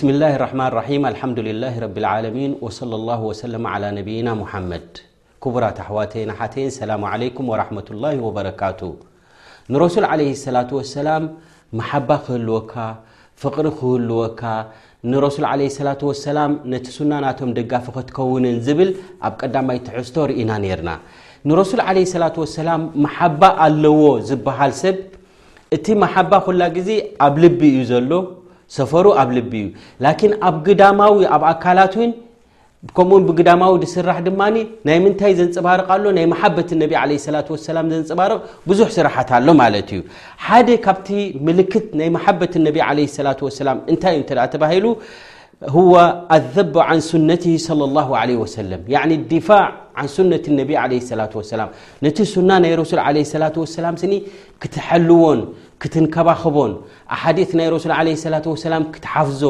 ብስሚላህ ራሕማን ራሒም ኣልሓምዱሊላህ ረቢልዓለሚን ወሰለላሁ ወሰለመ ዓላ ነቢይና ሙሓመድ ክቡራት ኣሕዋተይን ኣሓተይን ሰላሙ ዓለይኩም ወራሕመቱላሂ ወበረካቱ ንረሱል ዓለይሂ ሰላቱ ወሰላም መሓባ ክህልወካ ፍቕሪ ክህልወካ ንረሱል ዓለይሂ ሰላቱ ወሰላም ነቲ ሱና ናቶም ደጋፊ ክትከውንን ዝብል ኣብ ቀዳማይ ትሕዝቶ ርኢና ነይርና ንረሱል ዓለይሂ ሰላቱ ወሰላም መሓባ ኣለዎ ዝበሃል ሰብ እቲ ማሓባ ኩላ ግዜ ኣብ ልቢ እዩ ዘሎ ሰፈሩ ኣብ ልቢ እዩ ላኪን ኣብ ግዳማዊ ኣብ ኣካላት ውን ከምኡውን ብግዳማዊ ዝስራሕ ድማ ናይ ምንታይ ዘንፅባርቕ ኣሎ ናይ መሓበት ነቢ ለ ላ ሰላም ዘንፅባርቕ ብዙሕ ስራሓት ኣሎ ማለት እዩ ሓደ ካብቲ ምልክት ናይ መሓበት ነቢ ለ ላ ሰላም እንታይ እዩ እ ተባሂሉ ሁወ ኣዘቡ ዓን ሱነቲ صለ ላሁ ለ ወሰለም ያኒ ዲፋዕ ዓን ሱነት ነቢ ለ ሰላት ወሰላም ነቲ ሱና ናይ ረሱል ዓለ ሰላት ወሰላም ስኒ ክትሐልዎን ክትንከባኸቦን ኣሓዲት ናይ ረሱል ዓለ ሰላት ወሰላም ክትሓፍዞ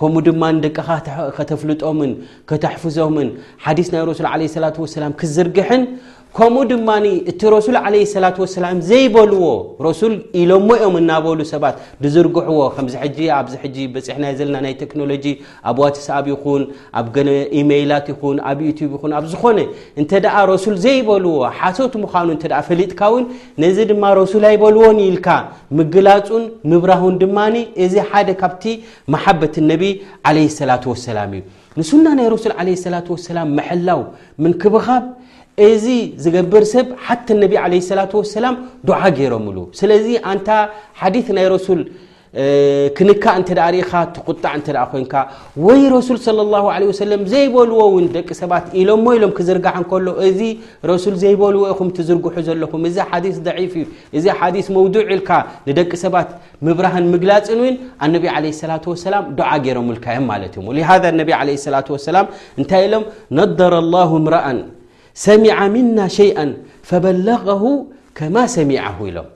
ከምኡ ድማ ንደቅኻ ከተፍልጦምን ከተሕፍዞምን ሓዲስ ናይ ረሱል ዓለ ሰላት ወሰላም ክዝርግሕን ከምኡ ድማ እቲ ረሱል ዓለ ሰላት ወሰላም ዘይበልዎ ረሱል ኢሎሞ እዮም እናበሉ ሰባት ድዝርግሕዎ ከምዚ ሕጂ ኣብዚ ሕጂ በፂሕናዮ ዘለና ናይ ቴክኖሎጂ ኣብ ዋትስኣብ ይኹን ኣብ ገነ ኢመይላት ይኹን ኣብ ዩትብ ይኹን ኣብ ዝኾነ እንተ ደኣ ረሱል ዘይበልዎ ሓሶት ምዃኑ እንተ ፈሊጥካ እውን ነዚ ድማ ረሱል ኣይበልዎን ኢልካ ምግላፁን ምብራሁን ድማ እዚ ሓደ ካብቲ መሓበት ነቢ ዓለ ሰላት ወሰላም እዩ ንሱና ናይ ረሱል ዓለይሂ ሰላቱ ወሰላም ምሕላው ምንክብኻብ እዚ ዝገብር ሰብ ሓቲ ነቢ ዓለይሂ ሰላቱ ወሰላም ዱዓ ገይሮምሉ ስለዚ ኣንታ ሓዲት ናይ ረሱል ክንካእ እንተ ርእኻ ትቁጣዕ እንተ ኮንካ ወይ ረሱል صለ ላሁ ለ ወሰለም ዘይበልዎ እውን ደቂ ሰባት ኢሎሞ ኢሎም ክዝርጋሕ እንከሎ እዚ ረሱል ዘይበልዎ ኢኹም ትዝርግሑ ዘለኹም እዚ ሓዲስ ضዒፍ እዩ እዚ ሓዲስ መውዱዕ ኢልካ ንደቂ ሰባት ምብራህን ምግላፅን እውን ኣነቢ ለ ሰላት ወሰላም ዱዓ ገይሮምልካ እዮም ማለት እዩሞ ሃذ ነቢ ለ ሰላት ወሰላም እንታይ ኢሎም ነደረ ላሁ እምረኣን ሰሚዓ ምና ሸይኣን ፈበለغሁ ከማ ሰሚዐሁ ኢሎም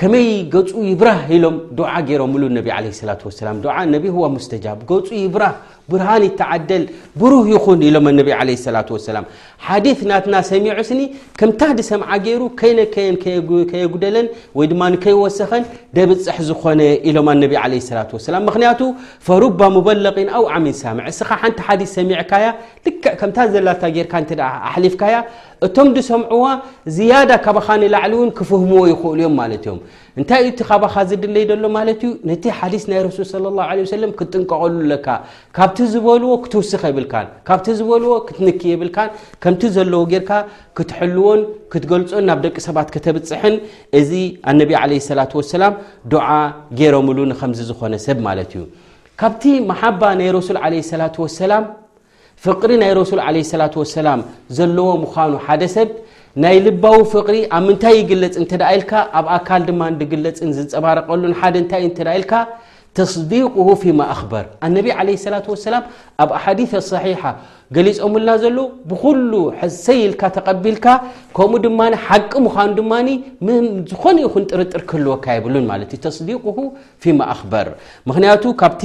ከመይ ገፁ ይብራህ ኢሎም ዱዓ ገይሮምሉ ነቢ ለ ሰላት ወሰላም ዱዓ ነቢ ህዋ ሙስተጃብ ገፁ ይብራህ ብርሃን ይተዓደል ብሩህ ይኹን ኢሎም ኣነቢ ዓለ ሰላት ወሰላም ሓዲት ናትና ሰሚዑስኒ ከምታ ድሰምዓ ገይሩ ከይነከየን ከየጉደለን ወይ ድማ ከይወሰኸን ደብፅሕ ዝኾነ ኢሎም ኣነቢ ዓለ ሰላት ወሰላም ምክንያቱ ፈሩባ ሙበለቒን ኣው ዓሚን ሳምዕ እስኻ ሓንቲ ሓዲት ሰሚዕካያ ልክዕ ከምታ ዘላታ ጌርካ እንተ ኣሕሊፍካያ እቶም ድሰምዑዋ ዝያዳ ካባኻ ንላዕሊ እውን ክፍህምዎ ይኽእሉ እዮም ማለት እዮም እንታይ እዩ እቲ ካባኻ ዝድለይ ዘሎ ማለት እዩ ነቲ ሓዲስ ናይ ረሱል صለ ላه ለ ሰለም ክትጥንቀቐሉ ኣለካ ካብቲ ዝበልዎ ክትውስኽ የብልካን ካብቲ ዝበልዎ ክትንክ የብልካን ከምቲ ዘለዎ ጌርካ ክትሕልዎን ክትገልፆን ናብ ደቂ ሰባት ከተብፅሕን እዚ ኣነቢ ዓለ ሰላት ወሰላም ዱዓ ገይሮምሉ ንከምዚ ዝኾነ ሰብ ማለት እዩ ካብቲ መሓባ ናይ ረሱል ዓለ ሰላት ወሰላም ፍቕሪ ናይ ረሱል ዓለይሂ ሰላቱ ወሰላም ዘለዎ ምዃኑ ሓደ ሰብ ናይ ልባዊ ፍቕሪ ኣብ ምንታይ ይግለጽ እንተ ደኣ ኢልካ ኣብ ኣካል ድማ ዝግለጽን ዝንጸባረቐሉን ሓደ እንታይ እንተ ደኣ ኢልካ ተስዲቁሁ ፊማ ኣኽበር ኣነቢ ዓለይሂ ሰላቱ ወሰላም ኣብ ኣሓዲተ ሰሒሓ ገሊጾምልና ዘሎ ብዅሉ ሕሰይ ኢልካ ተቐቢልካ ከምኡ ድማ ሓቂ ምዃኑ ድማ ዝኾነ ይኹን ጥርጥር ክህልወካ የብሉን ማለት እዩ ተስዲቁሁ ፊማ ኣኽበር ምኽንያቱ ካብቲ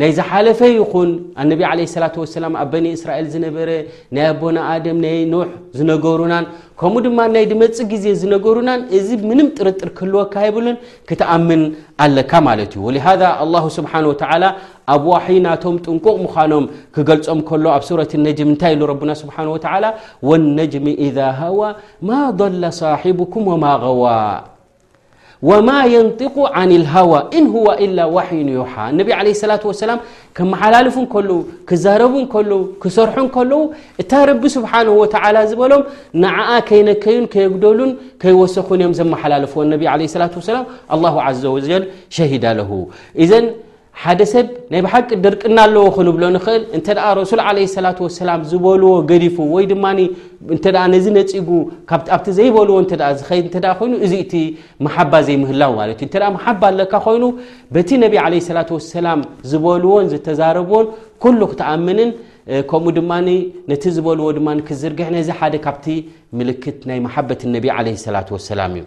ናይ ዝሓለፈ ይኹን ኣነቢ ለ ሰላት ወሰላም ኣብ በኒ እስራኤል ዝነበረ ናይ ኣቦና ኣደም ናይ ኖሕ ዝነገሩናን ከምኡ ድማ ናይ ድመፅ ግዜ ዝነገሩናን እዚ ምንም ጥርጥር ክህልወካ የብሉን ክትኣምን ኣለካ ማለት እዩ ወሃ ኣላ ስብሓን ወተላ ኣብ ዋሕይ ናቶም ጥንቁቕ ምዃኖም ክገልፆም ከሎ ኣብ ሱረት ነጅም እንታይ ኢሉ ረብና ስብሓን ወተላ ወነጅሚ ኢዛ ሃዋ ማ ላ ሳሒቡኩም ወማ غዋ ወማ የንጢቁ ዓን ልሃዋ እን ሁዋ ኢላ ዋሕዩን ዮሓ እነቢ ዓለ ሰላት ወሰላም ከመሓላልፉ እንከለዉ ክዛረቡ እንከለዉ ክሰርሑ እንከለዉ እታ ረቢ ስብሓንሁ ወተዓላ ዝበሎም ንዓኣ ከይነከዩን ከየጉደሉን ከይወሰኹን እዮም ዘመሓላለፍዎ እነቢ ዓለ ስላት ወሰላም ኣላሁ ዘ ወጀል ሸሂዳ ለሁ እዘን ሓደ ሰብ ናይ ብሓቂ ድርቅና ኣለዎ ክንብሎ ንኽእል እንተ ረሱል ዓለ ሰላት ወሰላም ዝበልዎ ገዲፉ ወይ ድማ እንተ ነዚ ነፂጉ ኣብቲ ዘይበልዎ እተ ዝኸይድ እተ ኮይኑ እዚ እቲ መሓባ ዘይምህላው ማለት እዩ እተ መሓባ ኣለካ ኮይኑ በቲ ነቢ ዓለ ሰላት ወሰላም ዝበልዎን ዝተዛረብዎን ኩሉ ክትኣምንን ከምኡ ድማ ነቲ ዝበልዎ ድማ ክዝርግሕ ነዚ ሓደ ካብቲ ምልክት ናይ መሓበት ነቢ ዓለ ሰላት ወሰላም እዩ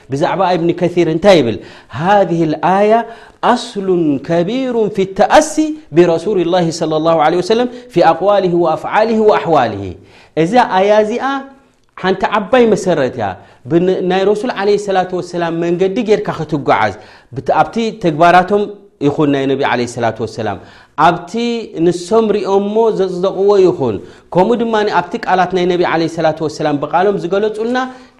ብዛዕባ እብኒ ከር እንታይ ይብል ሃذ ኣያ ኣስሉ ከቢሩ ፊ ተኣሲ ብረሱል ላ صለ ላ ለ ወሰለም ፊ ኣقዋል ኣፍዓል ኣሕዋል እዛ ኣያ እዚኣ ሓንቲ ዓባይ መሰረት እያ ናይ ረሱል ለ ላ ሰላም መንገዲ ጌርካ ክትጓዓዝ ኣብቲ ተግባራቶም ይኹን ናይ ነቢ ለ ላ ሰላም ኣብቲ ንሶም ሪኦሞ ዘጽደቕዎ ይኹን ከምኡ ድማ ኣብቲ ቃላት ናይ ነቢ ዓለ ሰላት ወሰላም ብቓሎም ዝገለጹልና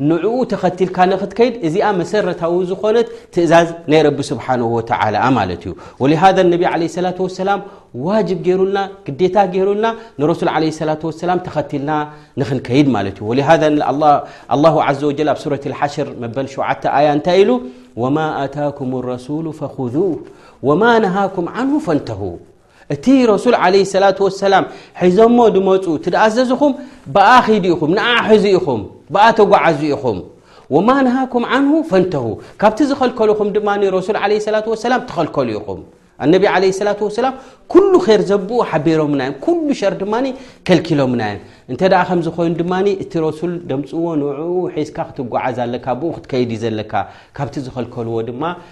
ንዕኡ ተኸቲልካ ንኽትከይድ እዚኣ መሰረታዊ ዝኾነት ትእዛዝ ናይ ረቢ ስብሓንሁ ወተዓላ ማለት እዩ ወሊሃዛ ነቢ ዓለ ሰላት ወሰላም ዋጅብ ገይሩልና ግዴታ ገይሩልና ንረሱል ዓለ ሰላት ወሰላም ተኸቲልና ንኽንከይድ ማለት እዩ ወሊሃዛ ኣላሁ ዘ ወጀል ኣብ ሱረት ልሓሽር መበል ሸውዓተ ኣያ እንታይ ኢሉ ወማ ኣታኩም ረሱሉ ፈኹዙ ወማ ነሃኩም ዓንሁ ፈንተሁ እቲ ረሱል ዓለይ ሰላት ወሰላም ሒዞሞ ድመፁ ትደኣዘዝኹም ብኣ ኺዱ ኢኹም ንኣ ሕዙ ኢኹም ብኣ ተጓዓዙ ኢኹም ወማ ነሃኩም ዓንሁ ፈንተሁ ካብቲ ዝኸልከልኹም ድማ ረሱል ዓለ ሰላት ወሰላም ትኸልከሉ ኢኹም ኣነቢ ዓለ ሰላት ወሰላም ኩሉ ኼር ዘብኡ ሓቢሮምና እዮም ኩሉ ሸር ድማ ከልኪሎምና እዮም እንተ ደኣ ከምዚ ኾይኑ ድማ እቲ ረሱል ደምፅዎ ንዕኡ ሒዝካ ክትጓዓዝ ኣለካ ብኡ ክትከይድ እዩ ዘለካ ካብቲ ዝኸልከልዎ ድማ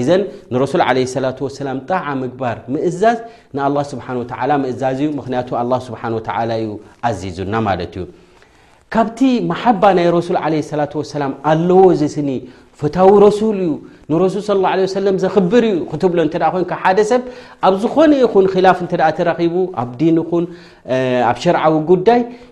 እዘን ንረሱል ዓለ ሰላት ወሰላም ጣዓ ምግባር ምእዛዝ ንኣላ ስብሓን ወተዓላ ምእዛዝ እዩ ምክንያቱ ኣላ ስብሓን ወተዓላ እዩ ኣዚዙና ማለት እዩ ካብቲ መሓባ ናይ ረሱል ዓለ ሰላት ወሰላም ኣለዎ እዚ ስኒ ፈታዊ ረሱል እዩ ንረሱል ስለ ላ ለ ሰለም ዘኽብር እዩ ክትብሎ እንተ ኮን ሓደ ሰብ ኣብ ዝኾነ ይኹን ኪላፍ እንተ ተረኺቡ ኣብ ዲን ኹን ኣብ ሸርዓዊ ጉዳይ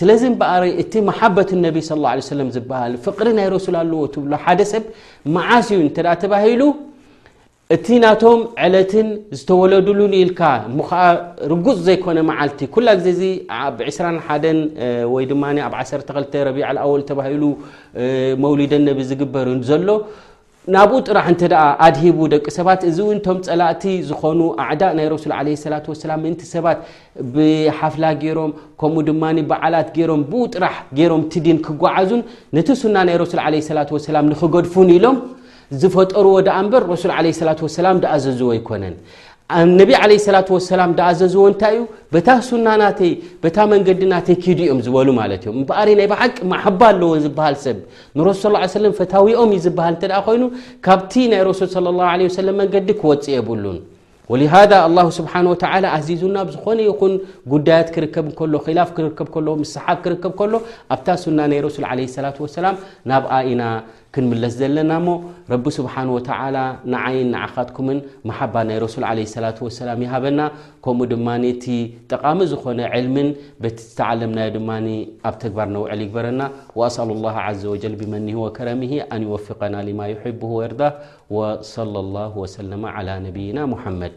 ስለዚ እምበኣር እቲ መሓበት ነቢ ስ ላ ሰለም ዝበሃል ፍቕሪ ናይ ረሱል ኣለዎ ትብሎ ሓደ ሰብ መዓስ እዩ እንተ ተባሂሉ እቲ ናቶም ዕለትን ዝተወለዱሉን ኢልካ እሞ ከዓ ርጉፅ ዘይኮነ መዓልቲ ኩላ ግዜ እዚ ኣብ 2ሓ ወይ ድማ ኣብ 12 ረቢዓልኣወል ተባሂሉ መውሊደ ነቢ ዝግበር ዘሎ ናብኡ ጥራሕ እንተ ኣድሂቡ ደቂ ሰባት እዚ እውን እቶም ፀላእቲ ዝኾኑ ኣዕዳእ ናይ ረሱል ለ ሰላት ወሰላም ምእንቲ ሰባት ብሓፍላ ገይሮም ከምኡ ድማ በዓላት ገይሮም ብኡ ጥራሕ ገይሮም ትዲን ክጓዓዙን ነቲ ሱና ናይ ረሱል ለ ሰላት ወሰላም ንክገድፉን ኢሎም ዝፈጠርዎ ድኣ እምበር ረሱል ለ ሰላት ወሰላም ድኣዘዝዎ ኣይኮነን ነቢ ዓለይ ሰላት ወሰላም ድኣዘዝዎ እንታይ እዩ በታ ሱና ናተይ በታ መንገዲ ናተይ ኪዱ እዮም ዝበሉ ማለት እዮም እምበኣሪ ናይ ብሓቂ ማሓባ ኣለዎ ዝበሃል ሰብ ንረሱል ስ ሰለም ፈታዊኦም እዩ ዝበሃል እንተ ኮይኑ ካብቲ ናይ ረሱል ስለ ላ ለ ወሰለም መንገዲ ክወፅእ የብሉን ወሊሃذ ኣላሁ ስብሓን ወተላ ኣዚዙና ብ ዝኾነ ይኹን ጉዳያት ክርከብ ከሎ ኪላፍ ክርከብ ከሎ ምስ ሰሓብ ክርከብ ከሎ ኣብታ ሱና ናይ ረሱል ዓለ ሰላት ወሰላም ናብኣ ኢና ክንምለስ ዘለና እሞ ረቢ ስብሓን ወተዓላ ንዓይን ንዓኻትኩምን መሓባ ናይ ረሱል ዓለ ሰላት ወሰላም ይሃበና ከምኡ ድማ እቲ ጠቓሚ ዝኾነ ዕልምን በቲ ዝተዓለምናዮ ድማ ኣብ ተግባር ነውዕል ይግበረና ወኣስኣሉ ላ ዘ ወጀል ብመኒሂ ወከረምሂ ኣን ይወፍቀና ልማ ይሕብሁ ወርዳ ወሰለ ላሁ ወሰለማ ዓላ ነብይና ሙሓመድ